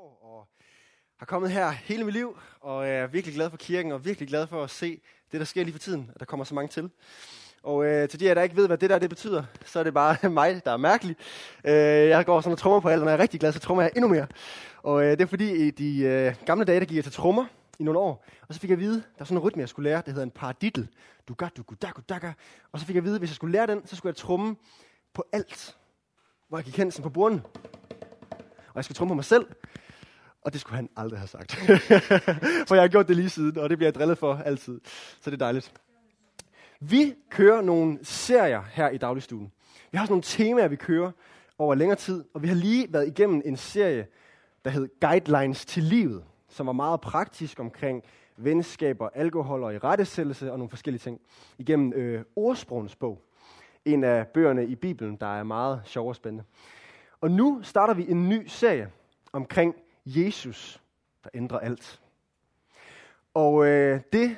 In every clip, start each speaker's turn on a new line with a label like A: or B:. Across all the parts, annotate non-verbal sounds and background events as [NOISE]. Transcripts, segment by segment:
A: år og har kommet her hele mit liv, og er virkelig glad for kirken, og virkelig glad for at se det, der sker lige for tiden, at der kommer så mange til. Og øh, til de af der ikke ved, hvad det der det betyder, så er det bare [LAUGHS] mig, der er mærkelig. Øh, jeg går sådan og trommer på alt, og når jeg er rigtig glad, så trommer jeg endnu mere. Og øh, det er fordi, i de øh, gamle dage, der gik jeg til trommer i nogle år, og så fik jeg at vide, der er sådan en rytme, jeg skulle lære, det hedder en paradiddle. Du ga, du da, du da, Og så fik jeg at vide, hvis jeg skulle lære den, så skulle jeg tromme på alt, hvor jeg gik hen sådan på bunden. Og jeg skulle tromme på mig selv, og det skulle han aldrig have sagt. [LAUGHS] for jeg har gjort det lige siden, og det bliver jeg drillet for altid. Så det er dejligt. Vi kører nogle serier her i dagligstuen. Vi har sådan nogle temaer, vi kører over længere tid, og vi har lige været igennem en serie, der hed Guidelines til livet, som var meget praktisk omkring venskaber, alkohol og irettesættelse og nogle forskellige ting. Igennem øh, ordsprogens bog. En af bøgerne i Bibelen, der er meget sjov og spændende. Og nu starter vi en ny serie omkring Jesus, der ændrer alt. Og øh, det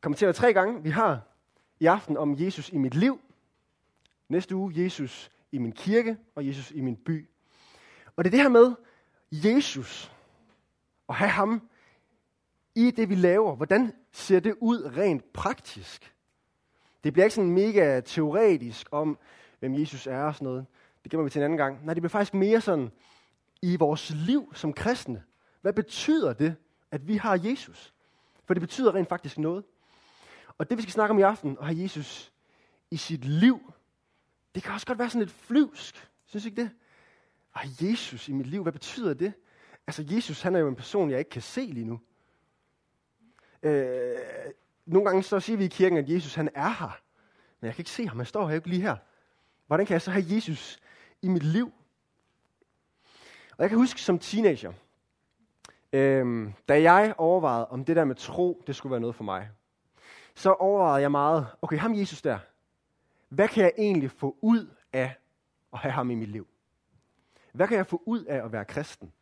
A: kommer til at være tre gange. Vi har i aften om Jesus i mit liv. Næste uge Jesus i min kirke og Jesus i min by. Og det er det her med Jesus og have ham i det, vi laver. Hvordan ser det ud rent praktisk? Det bliver ikke sådan mega teoretisk om, hvem Jesus er og sådan noget. Det gemmer vi til en anden gang. Nej, det bliver faktisk mere sådan i vores liv som kristne. Hvad betyder det, at vi har Jesus? For det betyder rent faktisk noget. Og det vi skal snakke om i aften, at have Jesus i sit liv, det kan også godt være sådan lidt flyvsk. Synes I ikke det? At Jesus i mit liv, hvad betyder det? Altså Jesus, han er jo en person, jeg ikke kan se lige nu. Øh, nogle gange så siger vi i kirken, at Jesus han er her. Men jeg kan ikke se ham, han står her ikke lige her. Hvordan kan jeg så have Jesus i mit liv? Og jeg kan huske som teenager, øh, da jeg overvejede, om det der med tro, det skulle være noget for mig så overvejede jeg meget, okay, ham Jesus der, hvad kan jeg egentlig få ud af at have ham i mit liv? Hvad kan jeg få ud af at være kristen?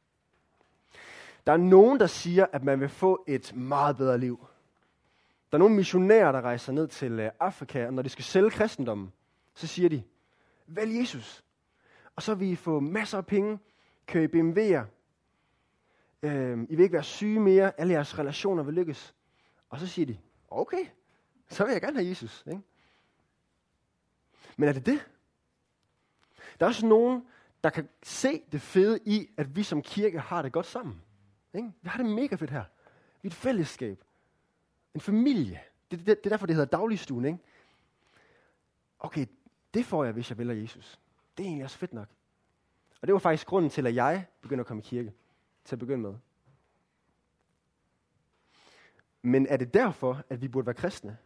A: Der er nogen, der siger, at man vil få et meget bedre liv. Der er nogle missionærer, der rejser ned til øh, Afrika, og når de skal sælge kristendommen, så siger de, vælg Jesus. Og så vil I få masser af penge, køre i BMW'er. Øh, I vil ikke være syge mere, alle jeres relationer vil lykkes. Og så siger de, okay, så vil jeg gerne have Jesus. Ikke? Men er det det? Der er også nogen, der kan se det fede i, at vi som kirke har det godt sammen. Ikke? Vi har det mega fedt her. Vi er et fællesskab. En familie. Det, det, det er derfor, det hedder dagligstuen. Ikke? Okay, det får jeg, hvis jeg vælger Jesus. Det er egentlig også fedt nok. Og det var faktisk grunden til, at jeg begyndte at komme i kirke. Til at begynde med. Men er det derfor, at vi burde være kristne?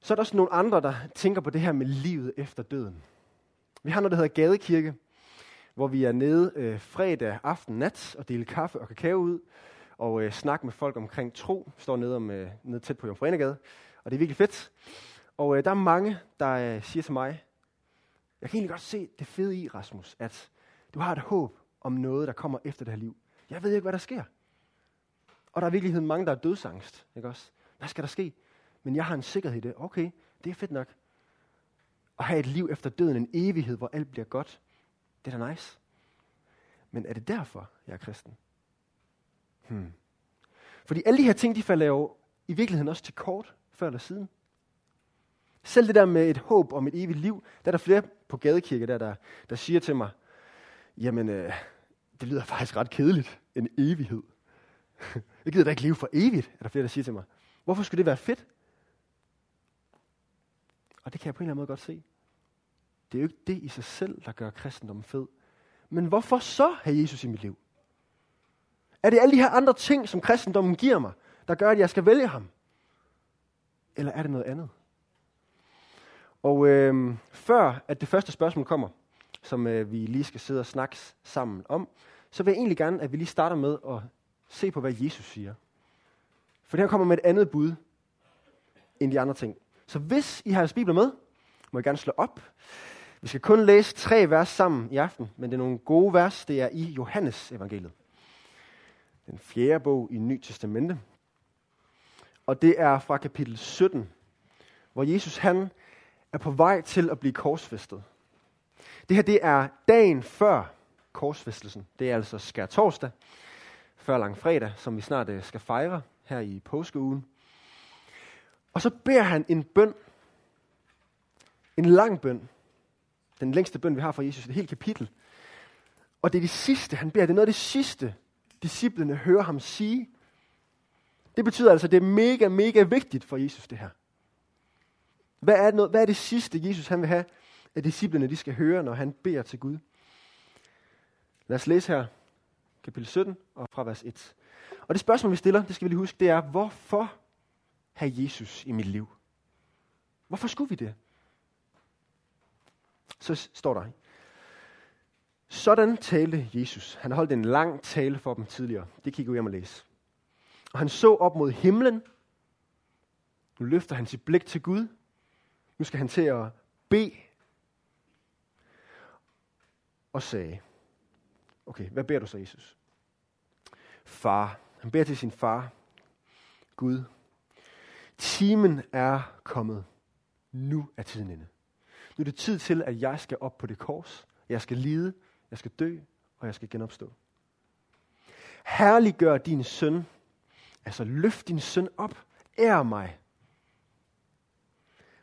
A: Så er der også nogle andre, der tænker på det her med livet efter døden. Vi har noget, der hedder Gadekirke, hvor vi er nede øh, fredag aften nat og deler kaffe og kakao ud, og øh, snakke med folk omkring tro. Vi står nede, om, øh, nede tæt på Jomfru og det er virkelig fedt. Og øh, der er mange, der øh, siger til mig, jeg kan egentlig godt se det fede i, Rasmus, at du har et håb om noget, der kommer efter det her liv. Jeg ved ikke, hvad der sker. Og der er i virkeligheden mange, der er dødsangst. Ikke også? Hvad skal der ske? Men jeg har en sikkerhed i det. Okay, det er fedt nok. At have et liv efter døden, en evighed, hvor alt bliver godt. Det er da nice. Men er det derfor, jeg er kristen? Hmm. Fordi alle de her ting, de falder jo i virkeligheden også til kort, før eller siden. Selv det der med et håb om et evigt liv, der er der flere på gadekirke, der, der, der siger til mig, jamen, øh, det lyder faktisk ret kedeligt, en evighed. [LAUGHS] Jeg gider da ikke leve for evigt, er der flere, der siger til mig. Hvorfor skulle det være fedt? Og det kan jeg på en eller anden måde godt se. Det er jo ikke det i sig selv, der gør kristendommen fed. Men hvorfor så have Jesus i mit liv? Er det alle de her andre ting, som kristendommen giver mig, der gør, at jeg skal vælge ham? Eller er det noget andet? Og øh, før at det første spørgsmål kommer, som øh, vi lige skal sidde og snakke sammen om, så vil jeg egentlig gerne, at vi lige starter med at se på, hvad Jesus siger. For det her kommer med et andet bud end de andre ting. Så hvis I har jeres bibler med, må I gerne slå op. Vi skal kun læse tre vers sammen i aften, men det er nogle gode vers. Det er i Johannes evangeliet. Den fjerde bog i Ny Testamente. Og det er fra kapitel 17, hvor Jesus han er på vej til at blive korsfæstet. Det her det er dagen før, korsfæstelsen. Det er altså skær torsdag, før lang fredag, som vi snart øh, skal fejre her i påskeugen. Og så beder han en bøn, en lang bøn, den længste bøn, vi har fra Jesus, et helt kapitel. Og det er det sidste, han beder. Det er noget af det sidste, disciplene hører ham sige. Det betyder altså, at det er mega, mega vigtigt for Jesus, det her. Hvad er, det noget, hvad er det sidste, Jesus han vil have, at disciplene de skal høre, når han beder til Gud? Lad os læse her, kapitel 17 og fra vers 1. Og det spørgsmål, vi stiller, det skal vi lige huske, det er, hvorfor have Jesus i mit liv? Hvorfor skulle vi det? Så står der, sådan talte Jesus. Han holdt en lang tale for dem tidligere. Det kan I gå hjem og læse. Og han så op mod himlen. Nu løfter han sit blik til Gud. Nu skal han til at bede. Og sagde, okay, hvad beder du så, Jesus? Far. Han beder til sin far. Gud. Timen er kommet. Nu er tiden inde. Nu er det tid til, at jeg skal op på det kors. Jeg skal lide. Jeg skal dø. Og jeg skal genopstå. Herliggør din søn. Altså løft din søn op. Ær mig.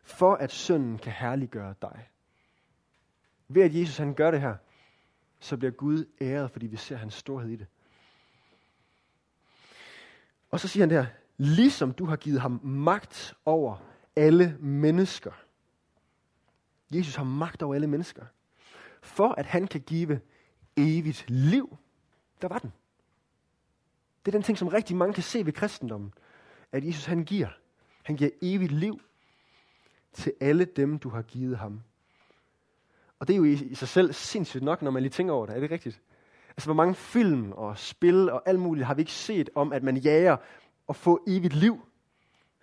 A: For at sønnen kan herliggøre dig. Ved at Jesus han gør det her, så bliver Gud æret, fordi vi ser hans storhed i det. Og så siger han der, ligesom du har givet ham magt over alle mennesker. Jesus har magt over alle mennesker. For at han kan give evigt liv. Der var den. Det er den ting, som rigtig mange kan se ved kristendommen. At Jesus han giver. Han giver evigt liv til alle dem, du har givet ham. Og det er jo i, i sig selv sindssygt nok, når man lige tænker over det. Er det rigtigt? Altså, hvor mange film og spil og alt muligt har vi ikke set om, at man jager at få evigt liv?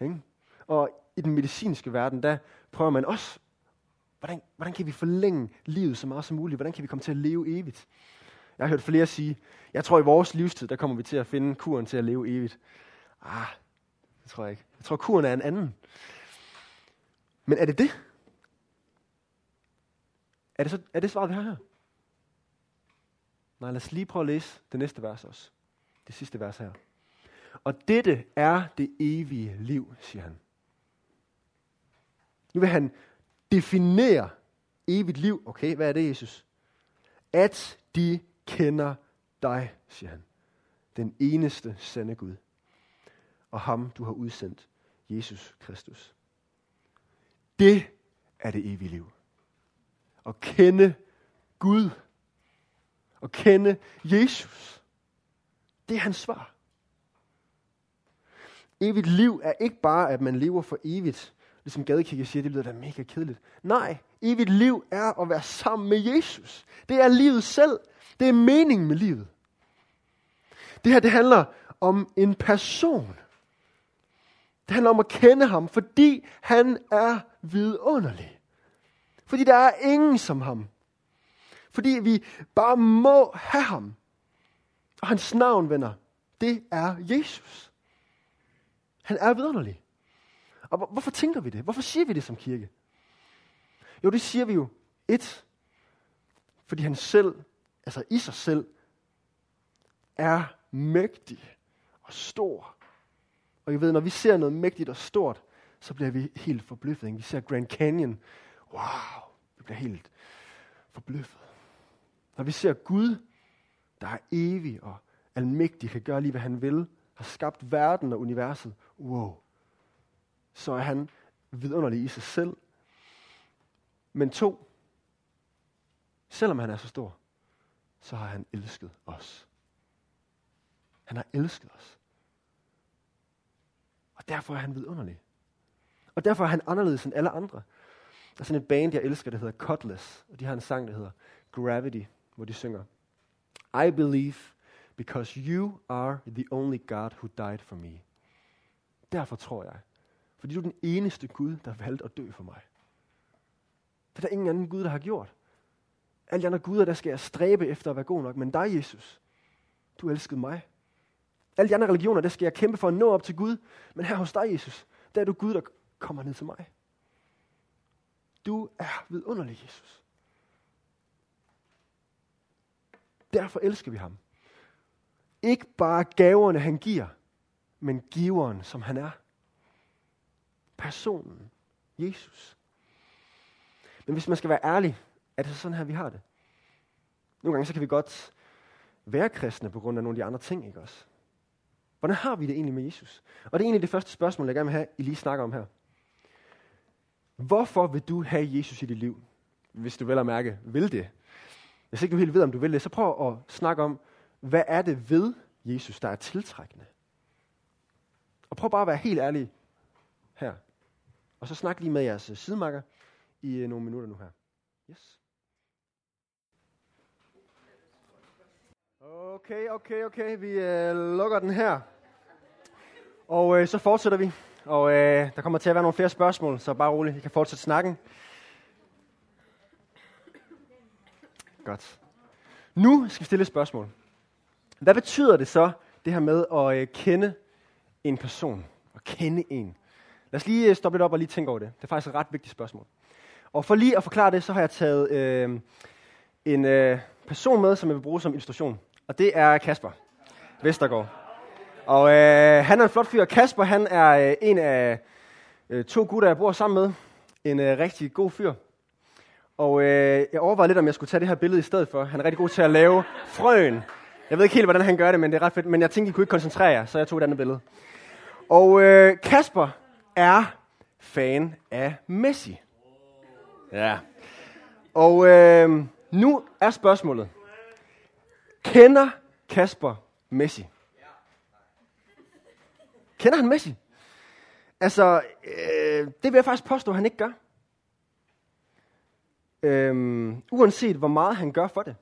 A: Ikke? Og i den medicinske verden, der prøver man også, hvordan, hvordan kan vi forlænge livet så meget som muligt? Hvordan kan vi komme til at leve evigt? Jeg har hørt flere sige, jeg tror i vores livstid, der kommer vi til at finde kuren til at leve evigt. Ah, det tror jeg ikke. Jeg tror, kuren er en anden. Men er det det? Er det, så, er det svaret, vi har her? Nej, lad os lige prøve at læse det næste vers også. Det sidste vers her. Og dette er det evige liv, siger han. Nu vil han definere evigt liv. Okay, hvad er det, Jesus? At de kender dig, siger han. Den eneste sande Gud. Og ham, du har udsendt, Jesus Kristus. Det er det evige liv. At kende Gud. At kende Jesus. Det er hans svar. Evigt liv er ikke bare, at man lever for evigt. Ligesom gadekigger siger, det lyder da mega kedeligt. Nej, evigt liv er at være sammen med Jesus. Det er livet selv. Det er meningen med livet. Det her, det handler om en person. Det handler om at kende ham, fordi han er vidunderlig. Fordi der er ingen som ham. Fordi vi bare må have ham. Og hans navn, venner, det er Jesus. Han er vidunderlig. Og hvorfor tænker vi det? Hvorfor siger vi det som kirke? Jo, det siger vi jo. Et, fordi han selv, altså i sig selv, er mægtig og stor. Og I ved, når vi ser noget mægtigt og stort, så bliver vi helt forbløffet. Ikke? Vi ser Grand Canyon. Wow, vi bliver helt forbløffet. Når vi ser Gud, der er evig og almægtig, kan gøre lige, hvad han vil, har skabt verden og universet. Wow. Så er han vidunderlig i sig selv. Men to, selvom han er så stor, så har han elsket os. Han har elsket os. Og derfor er han vidunderlig. Og derfor er han anderledes end alle andre. Der er sådan et band, jeg elsker, der hedder Cutlass. Og de har en sang, der hedder Gravity, hvor de synger. I believe because you are the only God who died for me. Derfor tror jeg. Fordi du er den eneste Gud, der valgte at dø for mig. For der er ingen anden Gud, der har gjort. Alle de andre guder, der skal jeg stræbe efter at være god nok. Men dig, Jesus, du elskede mig. Alle de andre religioner, der skal jeg kæmpe for at nå op til Gud. Men her hos dig, Jesus, der er du Gud, der kommer ned til mig. Du er vidunderlig, Jesus. Derfor elsker vi ham. Ikke bare gaverne, han giver, men giveren, som han er. Personen. Jesus. Men hvis man skal være ærlig, er det så sådan her, vi har det. Nogle gange så kan vi godt være kristne på grund af nogle af de andre ting, ikke også? Hvordan har vi det egentlig med Jesus? Og det er egentlig det første spørgsmål, jeg gerne vil have, I lige snakker om her. Hvorfor vil du have Jesus i dit liv? Hvis du vel at mærke vil det. Hvis ikke du helt ved, om du vil det, så prøv at snakke om, hvad er det ved Jesus, der er tiltrækkende? Og prøv bare at være helt ærlig her. Og så snak lige med jeres sidemarker i nogle minutter nu her. Yes. Okay, okay, okay. Vi øh, lukker den her. Og øh, så fortsætter vi. Og øh, der kommer til at være nogle flere spørgsmål, så bare roligt. I kan fortsætte snakken. Godt. Nu skal vi stille et spørgsmål. Hvad betyder det så, det her med at øh, kende en person? At kende en? Lad os lige øh, stoppe lidt op og lige tænke over det. Det er faktisk et ret vigtigt spørgsmål. Og for lige at forklare det, så har jeg taget øh, en øh, person med, som jeg vil bruge som illustration. Og det er Kasper Vestergaard. Og øh, han er en flot fyr. Kasper, han er øh, en af øh, to gutter, jeg bor sammen med. En øh, rigtig god fyr. Og øh, jeg overvejede lidt, om jeg skulle tage det her billede i stedet for. Han er rigtig god til at lave frøen. Jeg ved ikke helt, hvordan han gør det, men det er ret fedt. Men jeg tænkte, I kunne ikke koncentrere jer, så jeg tog et andet billede. Og øh, Kasper er fan af Messi. Ja. Og øh, nu er spørgsmålet. Kender Kasper Messi? Kender han Messi? Altså, øh, det vil jeg faktisk påstå, at han ikke gør. Øhm, uanset hvor meget han gør for det.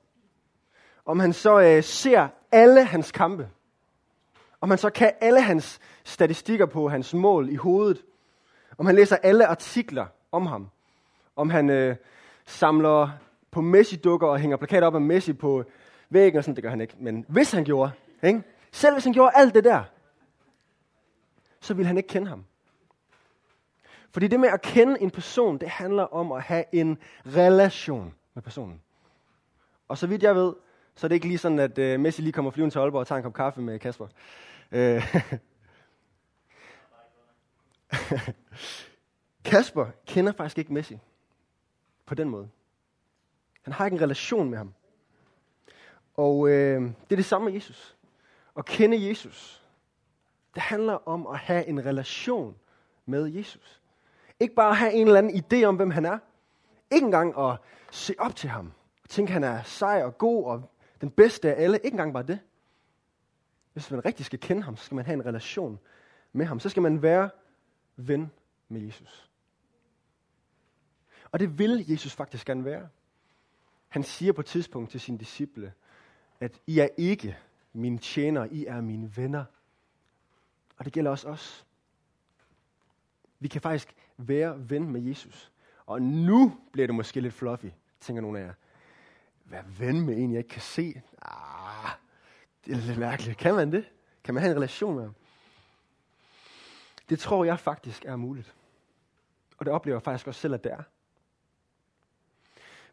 A: Om han så øh, ser alle hans kampe. Om han så kan alle hans statistikker på hans mål i hovedet. Om han læser alle artikler om ham. Om han øh, samler på Messi-dukker og hænger plakater op af Messi på væggen og sådan, det gør han ikke. Men hvis han gjorde, ikke? selv hvis han gjorde alt det der, så ville han ikke kende ham. Fordi det med at kende en person, det handler om at have en relation med personen. Og så vidt jeg ved, så er det ikke lige sådan, at uh, Messi lige kommer flyvende til Aalborg og tager en kop kaffe med Kasper. Uh, [LAUGHS] Kasper kender faktisk ikke Messi på den måde. Han har ikke en relation med ham. Og øh, det er det samme med Jesus. At kende Jesus, det handler om at have en relation med Jesus. Ikke bare have en eller anden idé om, hvem han er. Ikke engang at se op til ham. Og tænke, han er sej og god og den bedste af alle. Ikke engang bare det. Hvis man rigtig skal kende ham, så skal man have en relation med ham. Så skal man være ven med Jesus. Og det vil Jesus faktisk gerne være. Han siger på et tidspunkt til sine disciple, at I er ikke mine tjenere, I er mine venner. Og det gælder også os. Vi kan faktisk være ven med Jesus. Og nu bliver det måske lidt fluffy, tænker nogle af jer. Være ven med en, jeg ikke kan se? Ah, det er lidt mærkeligt. Kan man det? Kan man have en relation med ham? Det tror jeg faktisk er muligt. Og det oplever jeg faktisk også selv, at det er.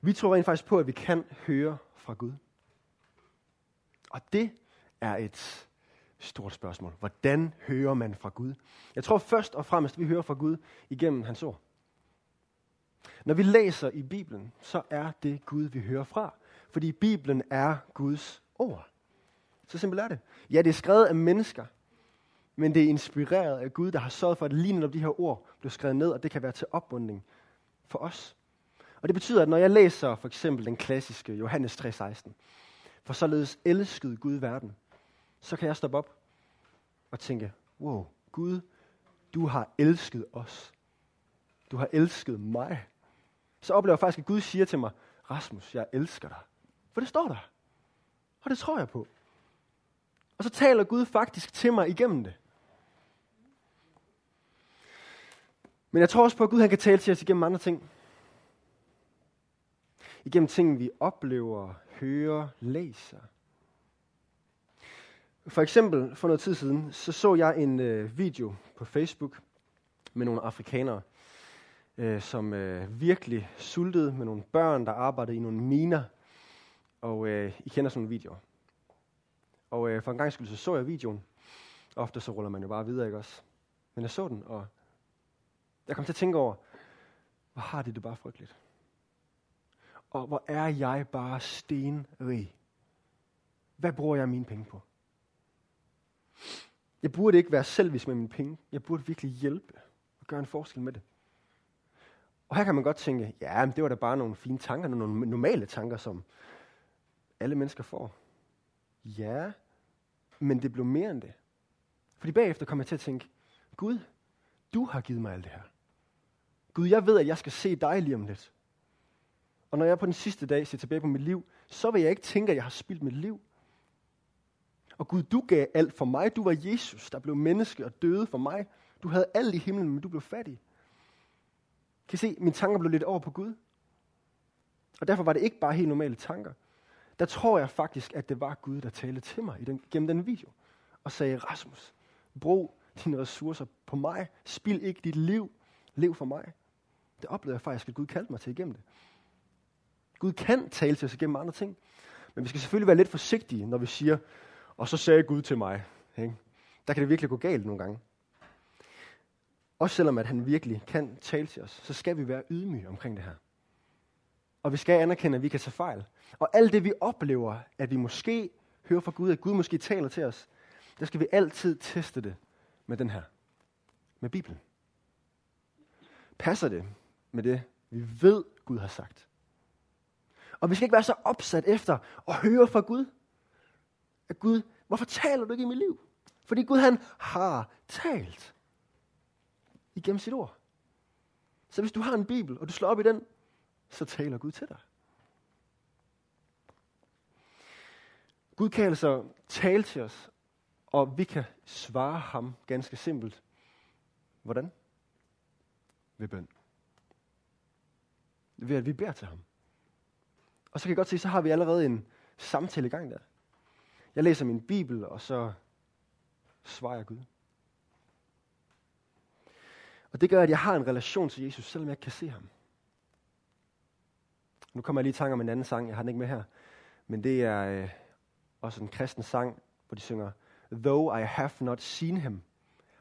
A: Vi tror rent faktisk på, at vi kan høre fra Gud. Og det er et stort spørgsmål. Hvordan hører man fra Gud? Jeg tror først og fremmest, at vi hører fra Gud igennem hans ord. Når vi læser i Bibelen, så er det Gud, vi hører fra. Fordi Bibelen er Guds ord. Så simpelt er det. Ja, det er skrevet af mennesker, men det er inspireret af Gud, der har sørget for, at lige netop de her ord blev skrevet ned, og det kan være til opbundning for os. Og det betyder, at når jeg læser for eksempel den klassiske Johannes 3:16, for således elskede Gud verden, så kan jeg stoppe op og tænke, wow, Gud, du har elsket os. Du har elsket mig. Så oplever jeg faktisk, at Gud siger til mig, Rasmus, jeg elsker dig. For det står der. Og det tror jeg på. Og så taler Gud faktisk til mig igennem det. Men jeg tror også på, at Gud han kan tale til os igennem andre ting. Igennem ting, vi oplever, hører, læser. For eksempel for noget tid siden, så så jeg en øh, video på Facebook med nogle afrikanere, øh, som øh, virkelig sultede med nogle børn, der arbejdede i nogle miner. og øh, I kender sådan nogle videoer. Og øh, for en gang skyld så så jeg videoen. Ofte så ruller man jo bare videre, ikke også? Men jeg så den, og jeg kom til at tænke over, hvor har de det bare frygteligt. Og hvor er jeg bare stenrig. Hvad bruger jeg mine penge på? Jeg burde ikke være selvisk med mine penge. Jeg burde virkelig hjælpe og gøre en forskel med det. Og her kan man godt tænke, ja, men det var da bare nogle fine tanker, nogle normale tanker, som alle mennesker får. Ja, men det blev mere end det. Fordi bagefter kom jeg til at tænke, Gud, du har givet mig alt det her. Gud, jeg ved, at jeg skal se dig lige om lidt. Og når jeg på den sidste dag ser tilbage på mit liv, så vil jeg ikke tænke, at jeg har spildt mit liv. Og Gud, du gav alt for mig. Du var Jesus, der blev menneske og døde for mig. Du havde alt i himlen, men du blev fattig. Kan I se, mine tanker blev lidt over på Gud. Og derfor var det ikke bare helt normale tanker. Der tror jeg faktisk, at det var Gud, der talte til mig i den, gennem den video. Og sagde, Rasmus, brug dine ressourcer på mig. Spil ikke dit liv. Lev for mig. Det oplevede jeg faktisk, at Gud kaldte mig til igennem det. Gud kan tale til os igennem andre ting. Men vi skal selvfølgelig være lidt forsigtige, når vi siger, og så sagde Gud til mig. Ikke? Der kan det virkelig gå galt nogle gange. Også selvom at han virkelig kan tale til os, så skal vi være ydmyge omkring det her. Og vi skal anerkende, at vi kan tage fejl. Og alt det, vi oplever, at vi måske hører fra Gud, at Gud måske taler til os, der skal vi altid teste det med den her. Med Bibelen. Passer det med det, vi ved, Gud har sagt? Og vi skal ikke være så opsat efter at høre fra Gud. At Gud, hvorfor taler du ikke i mit liv? Fordi Gud han har talt igennem sit ord. Så hvis du har en bibel, og du slår op i den, så taler Gud til dig. Gud kan altså tale til os, og vi kan svare ham ganske simpelt. Hvordan? Ved bøn. Ved at vi beder til ham. Og så kan jeg godt se, så har vi allerede en samtale i gang der. Jeg læser min bibel, og så svarer jeg Gud. Og det gør, at jeg har en relation til Jesus, selvom jeg ikke kan se ham. Nu kommer jeg lige i tanke om en anden sang, jeg har den ikke med her. Men det er øh, også en kristen sang, hvor de synger, Though I have not seen him,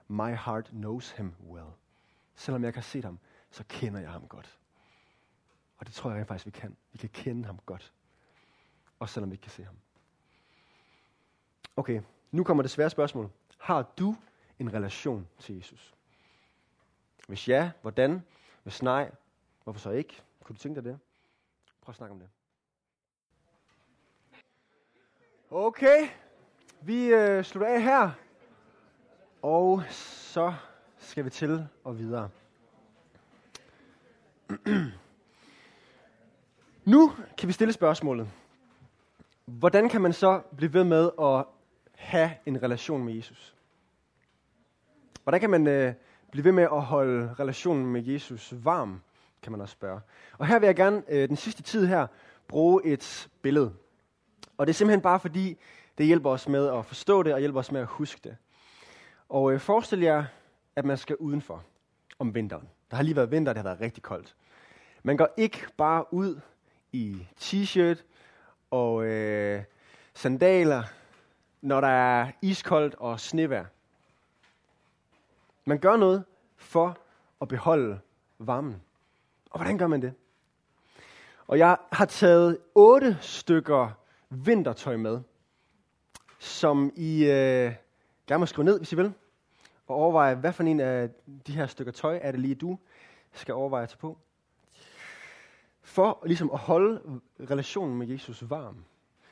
A: my heart knows him well. Selvom jeg ikke har set ham, så kender jeg ham godt. Og det tror jeg faktisk, vi kan. Vi kan kende ham godt. Også selvom vi ikke kan se ham. Okay, nu kommer det svære spørgsmål. Har du en relation til Jesus? Hvis ja, hvordan? Hvis nej, hvorfor så ikke? Kunne du tænke dig det? Prøv at snakke om det. Okay, vi øh, slutter af her. Og så skal vi til og videre. [CLEARS THROAT] nu kan vi stille spørgsmålet. Hvordan kan man så blive ved med at have en relation med Jesus? Hvordan kan man øh, blive ved med at holde relationen med Jesus varm, kan man også spørge. Og her vil jeg gerne øh, den sidste tid her bruge et billede. Og det er simpelthen bare fordi, det hjælper os med at forstå det, og hjælper os med at huske det. Og øh, forestil jer, at man skal udenfor om vinteren. Der har lige været vinter, det har været rigtig koldt. Man går ikke bare ud i t-shirt og øh, sandaler, når der er iskoldt og snevær. Man gør noget for at beholde varmen. Og hvordan gør man det? Og jeg har taget otte stykker vintertøj med, som I øh, gerne må skrive ned, hvis I vil, og overveje, hvad for en af de her stykker tøj er det lige, du skal overveje at tage på. For ligesom at holde relationen med Jesus varm.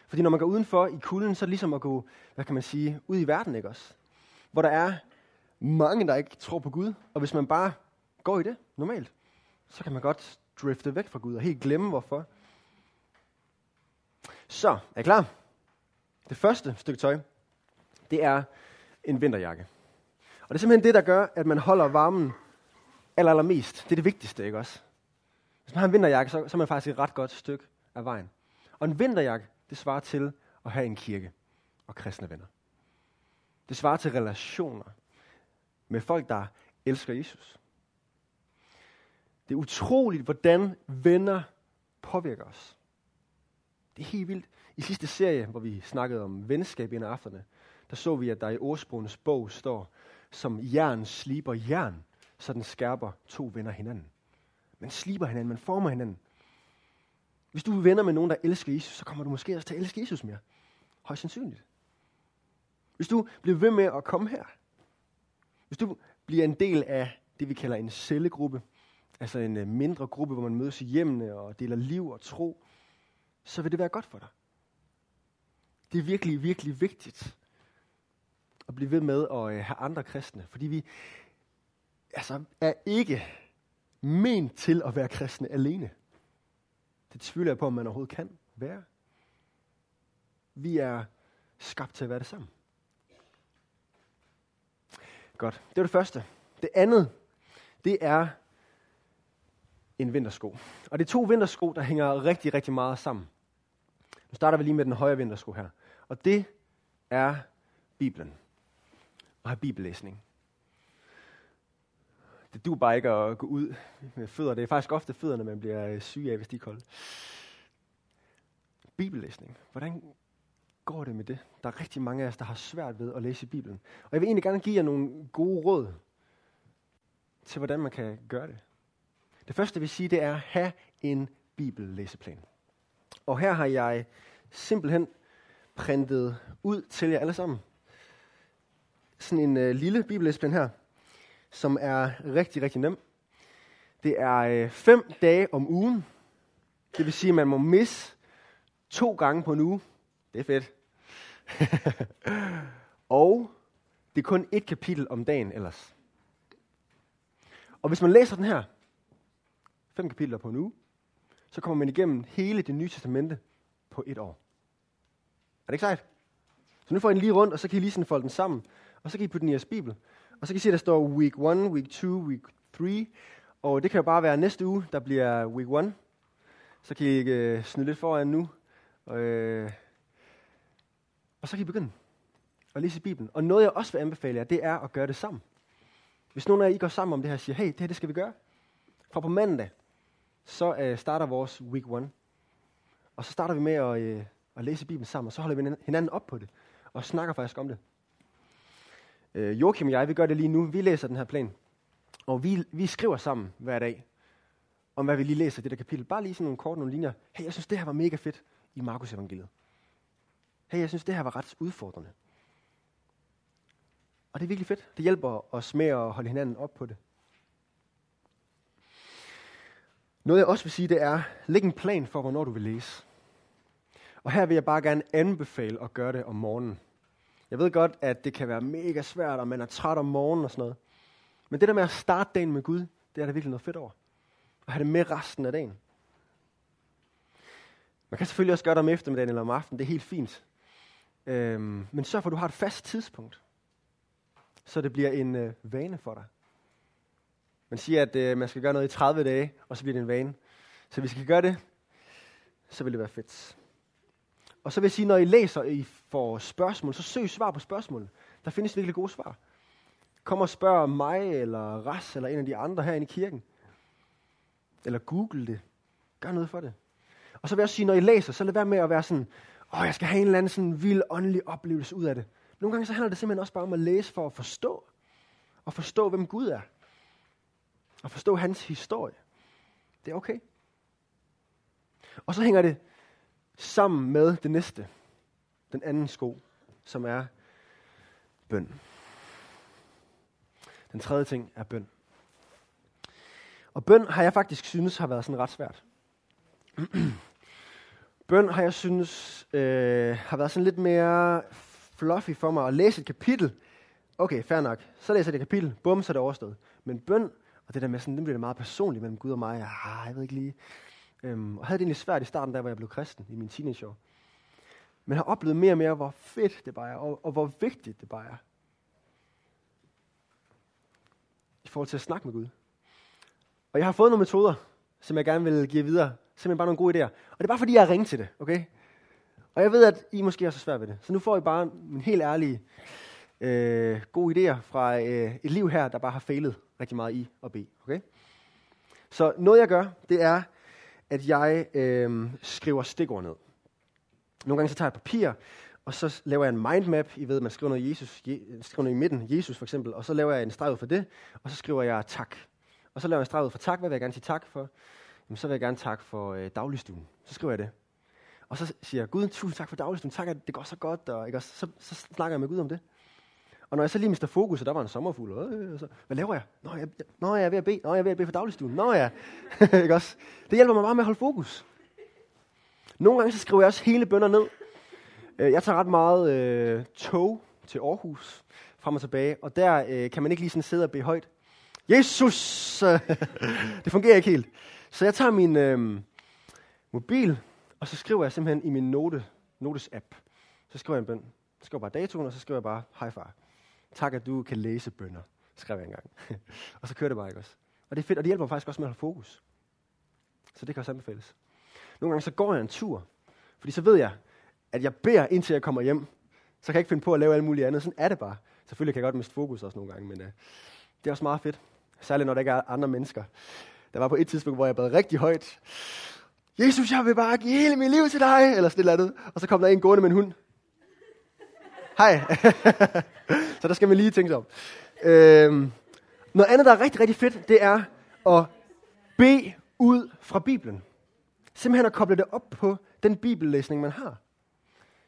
A: Fordi når man går udenfor i kulden, så er det ligesom at gå, hvad kan man sige, ud i verden, ikke også? Hvor der er mange, der ikke tror på Gud. Og hvis man bare går i det normalt, så kan man godt drifte væk fra Gud og helt glemme hvorfor. Så, er I klar? Det første stykke tøj, det er en vinterjakke. Og det er simpelthen det, der gør, at man holder varmen aller, allermest. Det er det vigtigste, ikke også? Hvis man har en vinterjakke, så, så er man faktisk et ret godt stykke af vejen. Og en vinterjakke, det svarer til at have en kirke og kristne venner. Det svarer til relationer med folk, der elsker Jesus. Det er utroligt, hvordan venner påvirker os. Det er helt vildt. I sidste serie, hvor vi snakkede om venskab i en af aftenerne, der så vi, at der i ordsprogenes bog står, som jern sliber jern, så den skærper to venner hinanden. Man sliber hinanden, man former hinanden. Hvis du er venner med nogen, der elsker Jesus, så kommer du måske også til at elske Jesus mere. Højst sandsynligt. Hvis du bliver ved med at komme her, hvis du bliver en del af det, vi kalder en cellegruppe, altså en øh, mindre gruppe, hvor man mødes i hjemmene og deler liv og tro, så vil det være godt for dig. Det er virkelig, virkelig vigtigt at blive ved med at øh, have andre kristne, fordi vi altså, er ikke ment til at være kristne alene. Det tvivler jeg på, om man overhovedet kan være. Vi er skabt til at være det sammen. Godt, det var det første. Det andet, det er en vintersko. Og det er to vintersko, der hænger rigtig, rigtig meget sammen. Nu starter vi lige med den højre vintersko her. Og det er Bibelen. Og have bibellæsning. Det du bare ikke at gå ud med fødder. Det er faktisk ofte fødderne, man bliver øh, syg af, hvis de er kolde. Bibellæsning. Hvordan går det med det? Der er rigtig mange af os, der har svært ved at læse Bibelen. Og jeg vil egentlig gerne give jer nogle gode råd til, hvordan man kan gøre det. Det første, jeg vil sige, det er at have en bibellæseplan. Og her har jeg simpelthen printet ud til jer alle sammen. Sådan en øh, lille bibellæseplan her, som er rigtig, rigtig nem. Det er øh, fem dage om ugen. Det vil sige, at man må misse to gange på en uge. Det er fedt. [LAUGHS] og det er kun et kapitel om dagen ellers. Og hvis man læser den her, fem kapitler på en uge, så kommer man igennem hele det nye testamente på et år. Er det ikke sejt? Så nu får I den lige rundt, og så kan I lige sådan folde den sammen, og så kan I putte den i jeres bibel. Og så kan I se, at der står week 1, week 2, week 3, og det kan jo bare være næste uge, der bliver week 1. Så kan I øh, snyde lidt foran nu. Og, øh, og så kan I begynde at læse Bibelen. Og noget, jeg også vil anbefale jer, det er at gøre det sammen. Hvis nogen af jer I går sammen om det her og siger, hey, det her det skal vi gøre. Fra på mandag, så øh, starter vores week 1. Og så starter vi med at, øh, at læse Bibelen sammen, og så holder vi hinanden op på det. Og snakker faktisk om det. Øh, Joachim og jeg, vi gør det lige nu. Vi læser den her plan. Og vi, vi skriver sammen hver dag, om hvad vi lige læser i det der kapitel. Bare lige sådan nogle kort, nogle linjer. Hey, jeg synes, det her var mega fedt i Markus evangeliet. Hey, jeg synes, det her var ret udfordrende. Og det er virkelig fedt. Det hjælper os med at holde hinanden op på det. Noget jeg også vil sige, det er, læg en plan for, hvornår du vil læse. Og her vil jeg bare gerne anbefale at gøre det om morgenen. Jeg ved godt, at det kan være mega svært, og man er træt om morgenen og sådan noget. Men det der med at starte dagen med Gud, det er der virkelig noget fedt over. Og have det med resten af dagen. Man kan selvfølgelig også gøre det om eftermiddagen eller om aftenen, det er helt fint. Øhm, men sørg for, at du har et fast tidspunkt, så det bliver en øh, vane for dig. Man siger, at øh, man skal gøre noget i 30 dage, og så bliver det en vane. Så hvis vi kan gøre det, så vil det være fedt. Og så vil jeg sige, når I læser, I får spørgsmål, så søg svar på spørgsmål. Der findes virkelig gode svar. Kom og spørg mig, eller Ras, eller en af de andre herinde i kirken. Eller google det. Gør noget for det. Og så vil jeg også sige, når I læser, så lad være med at være sådan, åh, jeg skal have en eller anden sådan vild åndelig oplevelse ud af det. Nogle gange så handler det simpelthen også bare om at læse for at forstå. Og forstå, hvem Gud er. Og forstå hans historie. Det er okay. Og så hænger det sammen med det næste. Den anden sko, som er bøn. Den tredje ting er bøn. Og bøn har jeg faktisk synes har været sådan ret svært. [CLEARS THROAT] bøn har jeg synes øh, har været sådan lidt mere fluffy for mig at læse et kapitel. Okay, fair nok. Så læser jeg det kapitel. Bum, så er det overstået. Men bøn, og det der med sådan, det bliver det meget personligt mellem Gud og mig. Ah, jeg ved ikke lige. Øhm, og havde det egentlig svært i starten, der hvor jeg blev kristen i min teenageår. Men har oplevet mere og mere, hvor fedt det bare er, og, og hvor vigtigt det bare er. I forhold til at snakke med Gud. Og jeg har fået nogle metoder, som jeg gerne vil give videre. Simpelthen bare nogle gode idéer. Og det er bare fordi, jeg har ringet til det, okay? Og jeg ved, at I måske er så svært ved det. Så nu får I bare en helt ærlig øh, gode idéer fra øh, et liv her, der bare har fejlet rigtig meget i at bede. Okay? Så noget jeg gør, det er, at jeg øh, skriver stikord ned. Nogle gange så tager jeg papir, og så laver jeg en mindmap. I ved, man skriver noget, Jesus, Je, skriver noget i midten, Jesus for eksempel, og så laver jeg en streg ud for det, og så skriver jeg tak. Og så laver jeg en streg ud for tak. Hvad vil jeg gerne sige tak for? Jamen, så vil jeg gerne tak for øh, dagligstuen. Så skriver jeg det. Og så siger jeg, Gud, tusind tak for dagligstuen. Tak, at det går så godt. Og, ikke? Og så, så, snakker jeg med Gud om det. Og når jeg så lige mister fokus, og der var en sommerfugl, øh, øh, så, hvad laver jeg? Nå, jeg, nå, jeg er ved at bede. Nå, jeg er ved at bede for dagligstuen. Nå ja. [LAUGHS] ikke også? Det hjælper mig bare med at holde fokus. Nogle gange så skriver jeg også hele bønder ned. Øh, jeg tager ret meget øh, tog til Aarhus, frem og tilbage, og der øh, kan man ikke lige sådan sidde og bede højt. Jesus! [LAUGHS] det fungerer ikke helt. Så jeg tager min øh, mobil, og så skriver jeg simpelthen i min note, notes-app, så skriver jeg en bøn. Så skriver jeg bare datoen, og så skriver jeg bare, hej far. Tak, at du kan læse bønder, skrev jeg engang. [LAUGHS] og så kører det bare, ikke også? Og det er fedt, og det hjælper mig faktisk også med at holde fokus. Så det kan også anbefales. Nogle gange så går jeg en tur, fordi så ved jeg, at jeg beder, indtil jeg kommer hjem. Så kan jeg ikke finde på at lave alt muligt andet. Sådan er det bare. Selvfølgelig kan jeg godt miste fokus også nogle gange, men uh, det er også meget fedt. Særligt når der ikke er andre mennesker. Der var på et tidspunkt, hvor jeg bad rigtig højt. Jesus, jeg vil bare give hele mit liv til dig. Eller sådan noget andet. Og så kom der en gående med en hund. Hej. [LAUGHS] så der skal man lige tænke sig om. Øhm, noget andet, der er rigtig, rigtig fedt, det er at bede ud fra Bibelen. Simpelthen at koble det op på den bibellæsning, man har.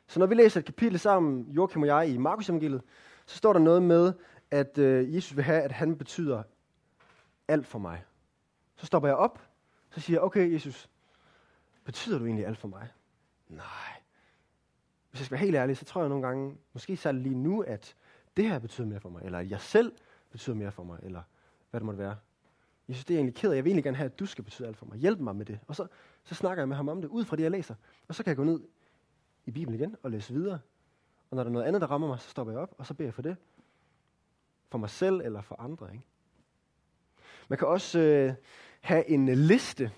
A: Så når vi læser et kapitel sammen, Joachim og jeg, i Markus evangeliet, så står der noget med, at øh, Jesus vil have, at han betyder alt for mig. Så stopper jeg op, så siger jeg, okay Jesus, betyder du egentlig alt for mig? Nej. Hvis jeg skal være helt ærlig, så tror jeg nogle gange, måske særligt lige nu, at det her betyder mere for mig, eller at jeg selv betyder mere for mig, eller hvad det måtte være. Jeg synes, det er egentlig ked af. Jeg vil egentlig gerne have, at du skal betyde alt for mig. Hjælp mig med det. Og så, så snakker jeg med ham om det, ud fra det, jeg læser. Og så kan jeg gå ned i Bibelen igen og læse videre. Og når der er noget andet, der rammer mig, så stopper jeg op, og så beder jeg for det. For mig selv eller for andre. Ikke? Man kan også øh, have en liste.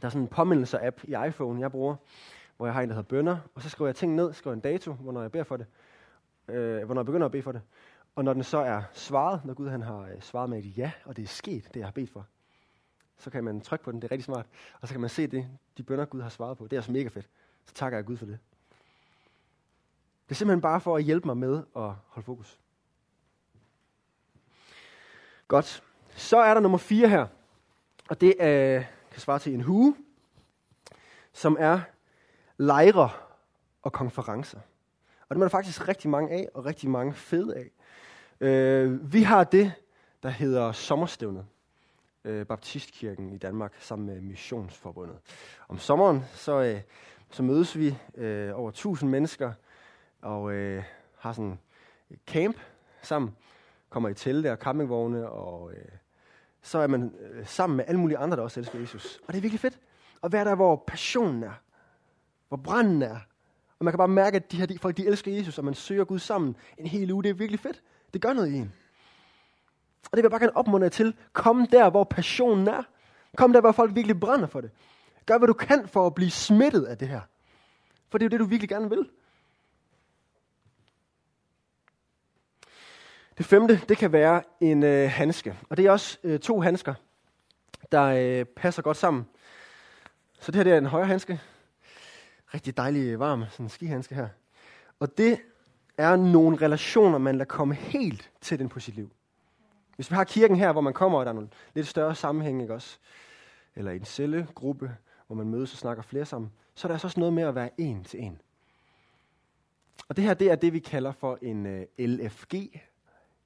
A: Der er sådan en påmindelser-app i iPhone, jeg bruger, hvor jeg har en, der hedder bønder. Og så skriver jeg ting ned, skriver en dato, hvornår jeg beder for det. Øh, hvornår jeg begynder at bede for det. Og når den så er svaret, når Gud han har øh, svaret med et ja, og det er sket, det jeg har bedt for, så kan man trykke på den, det er rigtig smart, og så kan man se det, de bønder Gud har svaret på. Det er altså mega fedt. Så takker jeg Gud for det. Det er simpelthen bare for at hjælpe mig med at holde fokus. Godt. Så er der nummer fire her, og det øh, kan svare til en hue, som er lejre og konferencer. Og det er der faktisk rigtig mange af, og rigtig mange fede af. Øh, vi har det, der hedder sommerstævnet. Øh, Baptistkirken i Danmark sammen med Missionsforbundet. Om sommeren så, øh, så mødes vi øh, over 1000 mennesker og øh, har sådan et camp sammen. Kommer i telte og campingvogne, og øh, så er man øh, sammen med alle mulige andre, der også elsker Jesus. Og det er virkelig fedt at være der, hvor passionen er, hvor branden er. Og man kan bare mærke, at de her de, folk, de elsker Jesus, og man søger Gud sammen en hel uge. Det er virkelig fedt. Det gør noget i en. Og det vil jeg bare gerne opmuntre til. Kom der, hvor passionen er. Kom der, hvor folk virkelig brænder for det. Gør, hvad du kan for at blive smittet af det her. For det er jo det, du virkelig gerne vil. Det femte, det kan være en øh, handske. Og det er også øh, to handsker, der øh, passer godt sammen. Så det her det er en højre handske. Rigtig dejlig varm sådan skihandske her. Og det er nogle relationer, man lader komme helt til ind på sit liv. Hvis vi har kirken her, hvor man kommer, og der er nogle lidt større sammenhæng, ikke også? Eller en cellegruppe, hvor man mødes og snakker flere sammen, så er der altså også noget med at være en til en. Og det her, det er det, vi kalder for en uh, øh, LFG.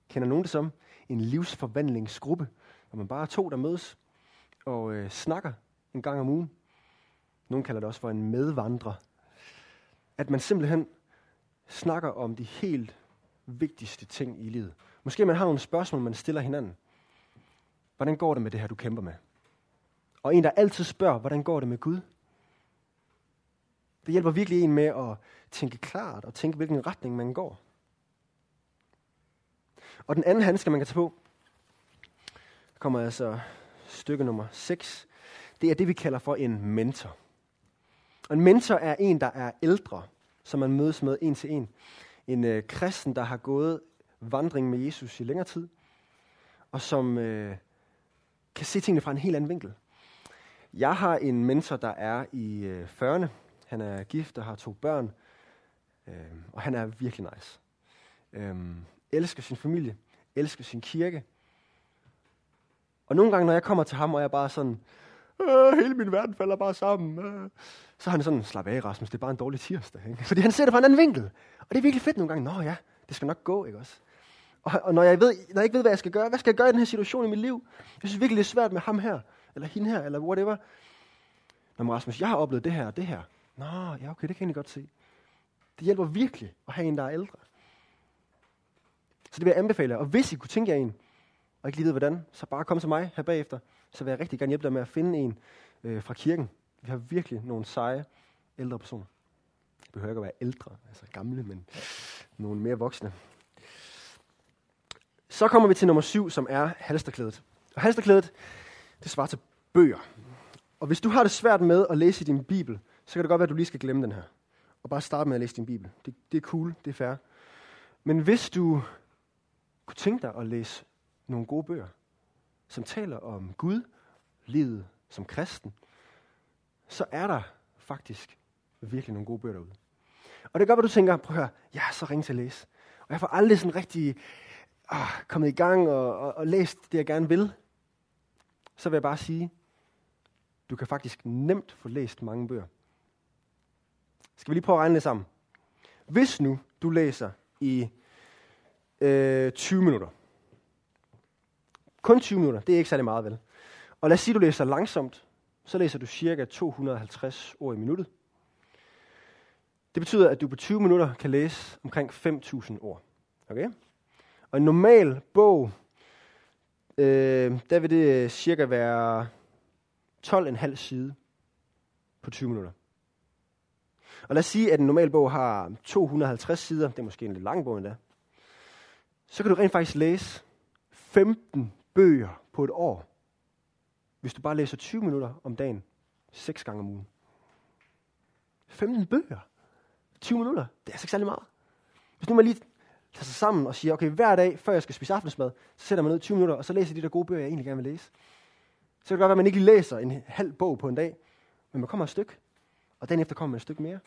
A: Kender nogen det som? En livsforvandlingsgruppe, hvor man bare er to, der mødes og uh, snakker en gang om ugen. Nogle kalder det også for en medvandrer. At man simpelthen snakker om de helt vigtigste ting i livet. Måske man har nogle spørgsmål, man stiller hinanden. Hvordan går det med det her, du kæmper med? Og en, der altid spørger, hvordan går det med Gud? Det hjælper virkelig en med at tænke klart og tænke, hvilken retning man går. Og den anden handske, man kan tage på, kommer altså stykke nummer 6. Det er det, vi kalder for en mentor. Og en mentor er en, der er ældre, som man mødes med en til en. En øh, kristen, der har gået vandring med Jesus i længere tid, og som øh, kan se tingene fra en helt anden vinkel. Jeg har en mentor, der er i øh, 40'erne. Han er gift og har to børn. Øh, og han er virkelig nice. Øh, elsker sin familie. Elsker sin kirke. Og nogle gange, når jeg kommer til ham, og jeg bare sådan, øh, hele min verden falder bare sammen. Øh. Så har han sådan, slap af Rasmus, det er bare en dårlig tirsdag. Ikke? Fordi han ser det fra en anden vinkel. Og det er virkelig fedt nogle gange. Nå ja, det skal nok gå, ikke også? Og, og når, jeg ved, når jeg ikke ved, hvad jeg skal gøre, hvad skal jeg gøre i den her situation i mit liv? Jeg synes virkelig, det er svært med ham her, eller hende her, eller whatever. Men Rasmus, jeg har oplevet det her og det her. Nå, ja okay, det kan jeg godt se. Det hjælper virkelig at have en, der er ældre. Så det vil jeg anbefale jer. Og hvis I kunne tænke jer en, og ikke lige ved hvordan, så bare kom til mig her bagefter. Så vil jeg rigtig gerne hjælpe dig med at finde en øh, fra kirken. Vi har virkelig nogle seje ældre personer. Det behøver ikke at være ældre, altså gamle, men nogle mere voksne. Så kommer vi til nummer syv, som er halsterklædet. Og halsterklædet, det svarer til bøger. Og hvis du har det svært med at læse i din bibel, så kan det godt være, at du lige skal glemme den her. Og bare starte med at læse din bibel. Det, det er cool, det er fair. Men hvis du kunne tænke dig at læse nogle gode bøger, som taler om Gud, livet som kristen, så er der faktisk virkelig nogle gode bøger derude. Og det gør, hvad du tænker, prøv at høre, jeg er så ringe til at læse. Og jeg får aldrig sådan rigtig ah, kommet i gang og, og, og læst det, jeg gerne vil. Så vil jeg bare sige, du kan faktisk nemt få læst mange bøger. Skal vi lige prøve at regne det sammen? Hvis nu du læser i øh, 20 minutter, kun 20 minutter, det er ikke særlig meget vel. Og lad os sige, at du læser langsomt, så læser du cirka 250 ord i minuttet. Det betyder, at du på 20 minutter kan læse omkring 5.000 ord. Okay? Og en normal bog, øh, der vil det øh, cirka være 12,5 side på 20 minutter. Og lad os sige, at en normal bog har 250 sider, det er måske en lidt lang bog endda. Så kan du rent faktisk læse 15 bøger på et år, hvis du bare læser 20 minutter om dagen, 6 gange om ugen. 15 bøger. 20 minutter, det er altså ikke særlig meget. Hvis nu man lige tager sig sammen og siger, okay, hver dag, før jeg skal spise aftensmad, så sætter man ned 20 minutter, og så læser de der gode bøger, jeg egentlig gerne vil læse. Så kan det godt være, at man ikke lige læser en halv bog på en dag, men man kommer et stykke, og dagen efter kommer man et stykke mere.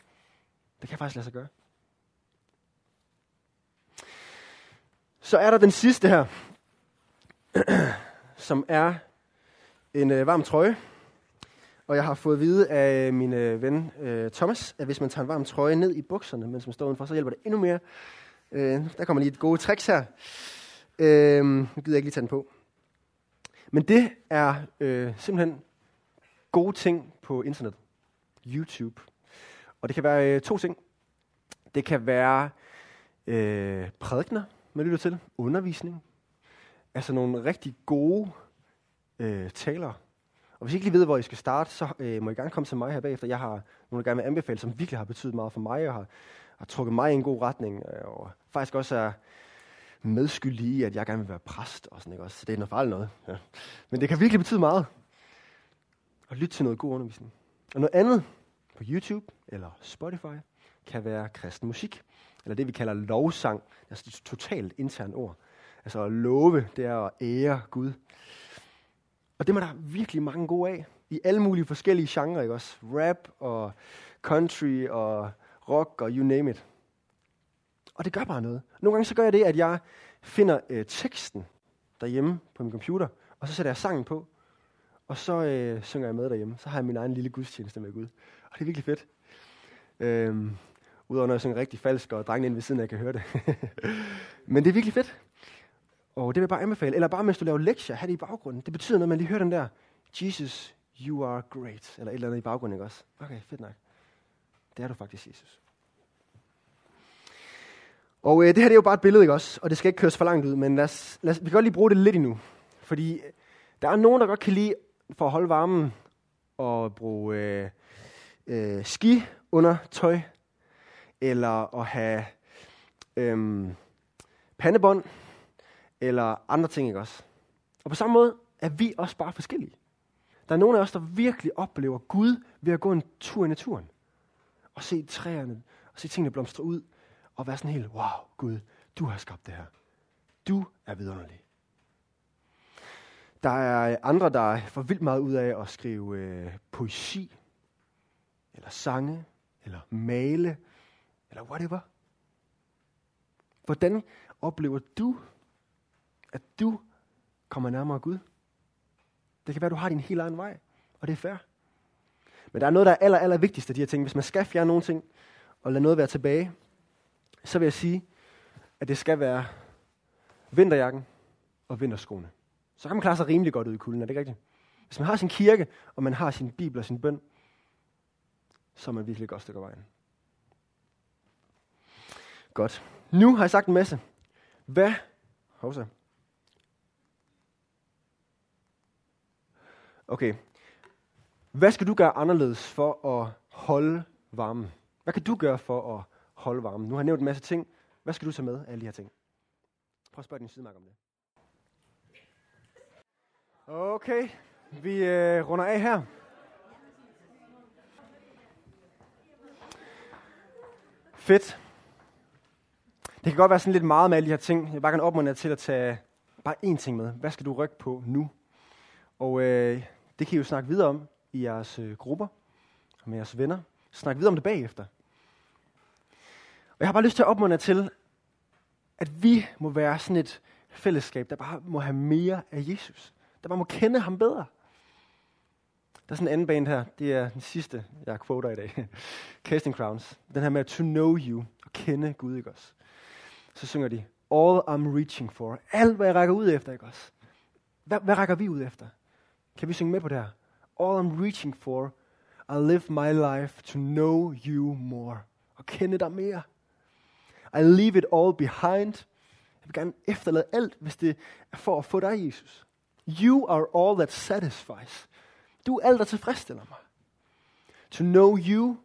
A: Det kan faktisk lade sig gøre. Så er der den sidste her, [CLEARS THROAT] som er en øh, varm trøje. Og jeg har fået at vide af min øh, ven øh, Thomas, at hvis man tager en varm trøje ned i bukserne, mens man står udenfor, så hjælper det endnu mere. Øh, der kommer lige et gode tricks her. Øh, nu gider jeg ikke lige tage den på. Men det er øh, simpelthen gode ting på internet. YouTube. Og det kan være øh, to ting. Det kan være øh, prædikner, man lytter til. Undervisning. Altså nogle rigtig gode øh, talere. Og hvis I ikke lige ved, hvor I skal starte, så øh, må I gerne komme til mig her bagefter. Jeg har nogle, der gerne vil anbefale, som virkelig har betydet meget for mig, og har, har trukket mig i en god retning, øh, og faktisk også er medskyldig i, at jeg gerne vil være præst. Og sådan, ikke? Også, Så det er noget farligt noget. Ja. Men det kan virkelig betyde meget. At lytte til noget god undervisning. Og noget andet på YouTube eller Spotify kan være kristen musik. Eller det, vi kalder lovsang. Altså et totalt internt ord. Altså at love, det er at ære Gud. Og det må der virkelig mange gode af. I alle mulige forskellige genrer, ikke også? Rap og country og rock og you name it. Og det gør bare noget. Nogle gange så gør jeg det, at jeg finder øh, teksten derhjemme på min computer, og så sætter jeg sangen på, og så øh, synger jeg med derhjemme. Så har jeg min egen lille gudstjeneste med Gud. Og det er virkelig fedt. Øhm, Udover når jeg synger rigtig falsk, og drengene inde ved siden af kan høre det. [LAUGHS] Men det er virkelig fedt. Og det vil jeg bare anbefale. Eller bare mens du laver lektier, have det i baggrunden. Det betyder noget, man lige hører den der, Jesus, you are great. Eller et eller andet i baggrunden, ikke også? Okay, fedt nok. Det er du faktisk, Jesus. Og øh, det her det er jo bare et billede, ikke også? Og det skal ikke køres for langt ud, men lad os, lad os, vi kan godt lige bruge det lidt endnu. Fordi øh, der er nogen, der godt kan lide, for at holde varmen, og bruge øh, øh, ski under tøj, eller at have øh, pandebånd, eller andre ting, ikke også? Og på samme måde er vi også bare forskellige. Der er nogle af os, der virkelig oplever Gud ved at gå en tur i naturen. Og se træerne, og se tingene blomstre ud, og være sådan helt, wow, Gud, du har skabt det her. Du er vidunderlig. Der er andre, der får vildt meget ud af at skrive øh, poesi, eller sange, eller male, eller whatever. Hvordan oplever du, at du kommer nærmere Gud? Det kan være, at du har din helt egen vej, og det er fair. Men der er noget, der er aller, aller vigtigst af de her ting. Hvis man skal fjerne nogle ting, og lade noget være tilbage, så vil jeg sige, at det skal være vinterjakken og vinterskoene. Så kan man klare sig rimelig godt ud i kulden, er det ikke rigtigt? Hvis man har sin kirke, og man har sin bibel og sin bøn, så er man virkelig godt stykke vejen. Godt. Nu har jeg sagt en masse. Hvad? Hovsa. Okay. Hvad skal du gøre anderledes for at holde varmen? Hvad kan du gøre for at holde varmen? Nu har jeg nævnt en masse ting. Hvad skal du tage med af alle de her ting? Prøv at spørge din sidemark om det. Okay, vi øh, runder af her. Fedt. Det kan godt være sådan lidt meget med alle de her ting. Jeg vil bare gerne opmuntre jer til at tage bare én ting med. Hvad skal du rykke på nu? Og øh, det kan I jo snakke videre om i jeres øh, grupper og med jeres venner. Snak videre om det bagefter. Og jeg har bare lyst til at opmuntre til, at vi må være sådan et fællesskab, der bare må have mere af Jesus. Der bare må kende ham bedre. Der er sådan en anden band her. Det er den sidste, jeg quoter i dag. [LAUGHS] Casting Crowns. Den her med to know you. Og kende Gud, ikke også? Så synger de, All I'm reaching for. Alt, hvad jeg rækker ud efter, ikke også? Hvad, hvad rækker vi ud efter? Kan vi synge med på det her? All I'm reaching for. I live my life to know you more. Og kende dig mere. I leave it all behind. Jeg vil gerne efterlade alt, hvis det er for at få dig, Jesus. You are all that satisfies. Du er alt, der tilfredsstiller mig. To know you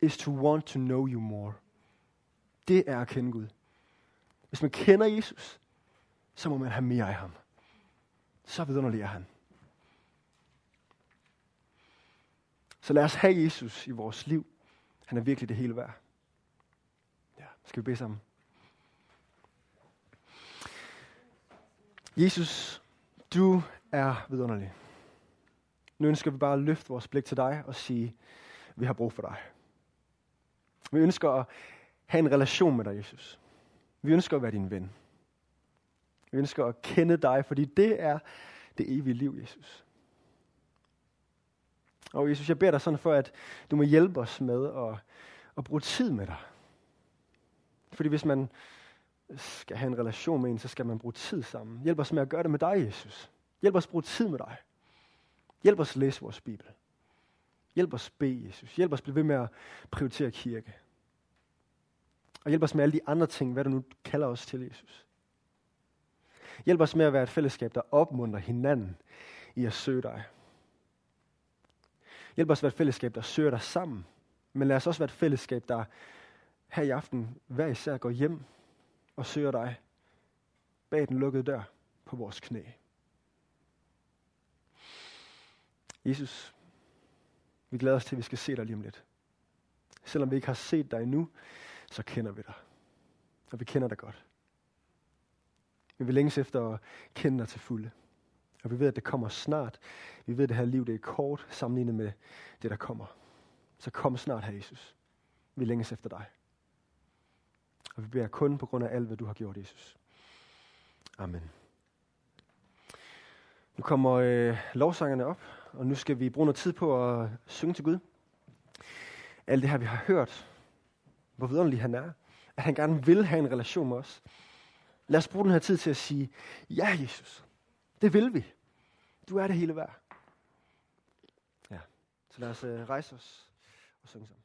A: is to want to know you more. Det er at kende Gud. Hvis man kender Jesus, så må man have mere af ham. Så vidunderlig er han. Så lad os have Jesus i vores liv. Han er virkelig det hele værd. Ja, skal vi bede sammen? Jesus, du er vidunderlig. Nu ønsker vi bare at løfte vores blik til dig og sige, vi har brug for dig. Vi ønsker at have en relation med dig, Jesus. Vi ønsker at være din ven. Vi ønsker at kende dig, fordi det er det evige liv, Jesus. Og Jesus, jeg beder dig sådan for, at du må hjælpe os med at, at bruge tid med dig. Fordi hvis man skal have en relation med en, så skal man bruge tid sammen. Hjælp os med at gøre det med dig, Jesus. Hjælp os at bruge tid med dig. Hjælp os at læse vores Bibel. Hjælp os bede, Jesus. Hjælp os at blive ved med at prioritere kirke. Og hjælp os med alle de andre ting, hvad du nu kalder os til, Jesus. Hjælp os med at være et fællesskab, der opmuntrer hinanden i at søge dig. Hjælp os at være et fællesskab, der søger dig sammen. Men lad os også være et fællesskab, der her i aften hver især går hjem og søger dig bag den lukkede dør på vores knæ. Jesus, vi glæder os til, at vi skal se dig lige om lidt. Selvom vi ikke har set dig endnu, så kender vi dig. Og vi kender dig godt. Vi vil længes efter at kende dig til fulde. Og vi ved, at det kommer snart. Vi ved, at det her liv det er kort sammenlignet med det, der kommer. Så kom snart her, Jesus. Vi længes efter dig. Og vi beder kun på grund af alt, hvad du har gjort, Jesus. Amen. Nu kommer øh, lovsangerne op, og nu skal vi bruge noget tid på at synge til Gud. Alt det her, vi har hørt, hvor vidunderlig han er, at han gerne vil have en relation med os. Lad os bruge den her tid til at sige, ja Jesus, det vil vi. Du er det hele værd. Ja, så lad os øh, rejse os og synge sammen.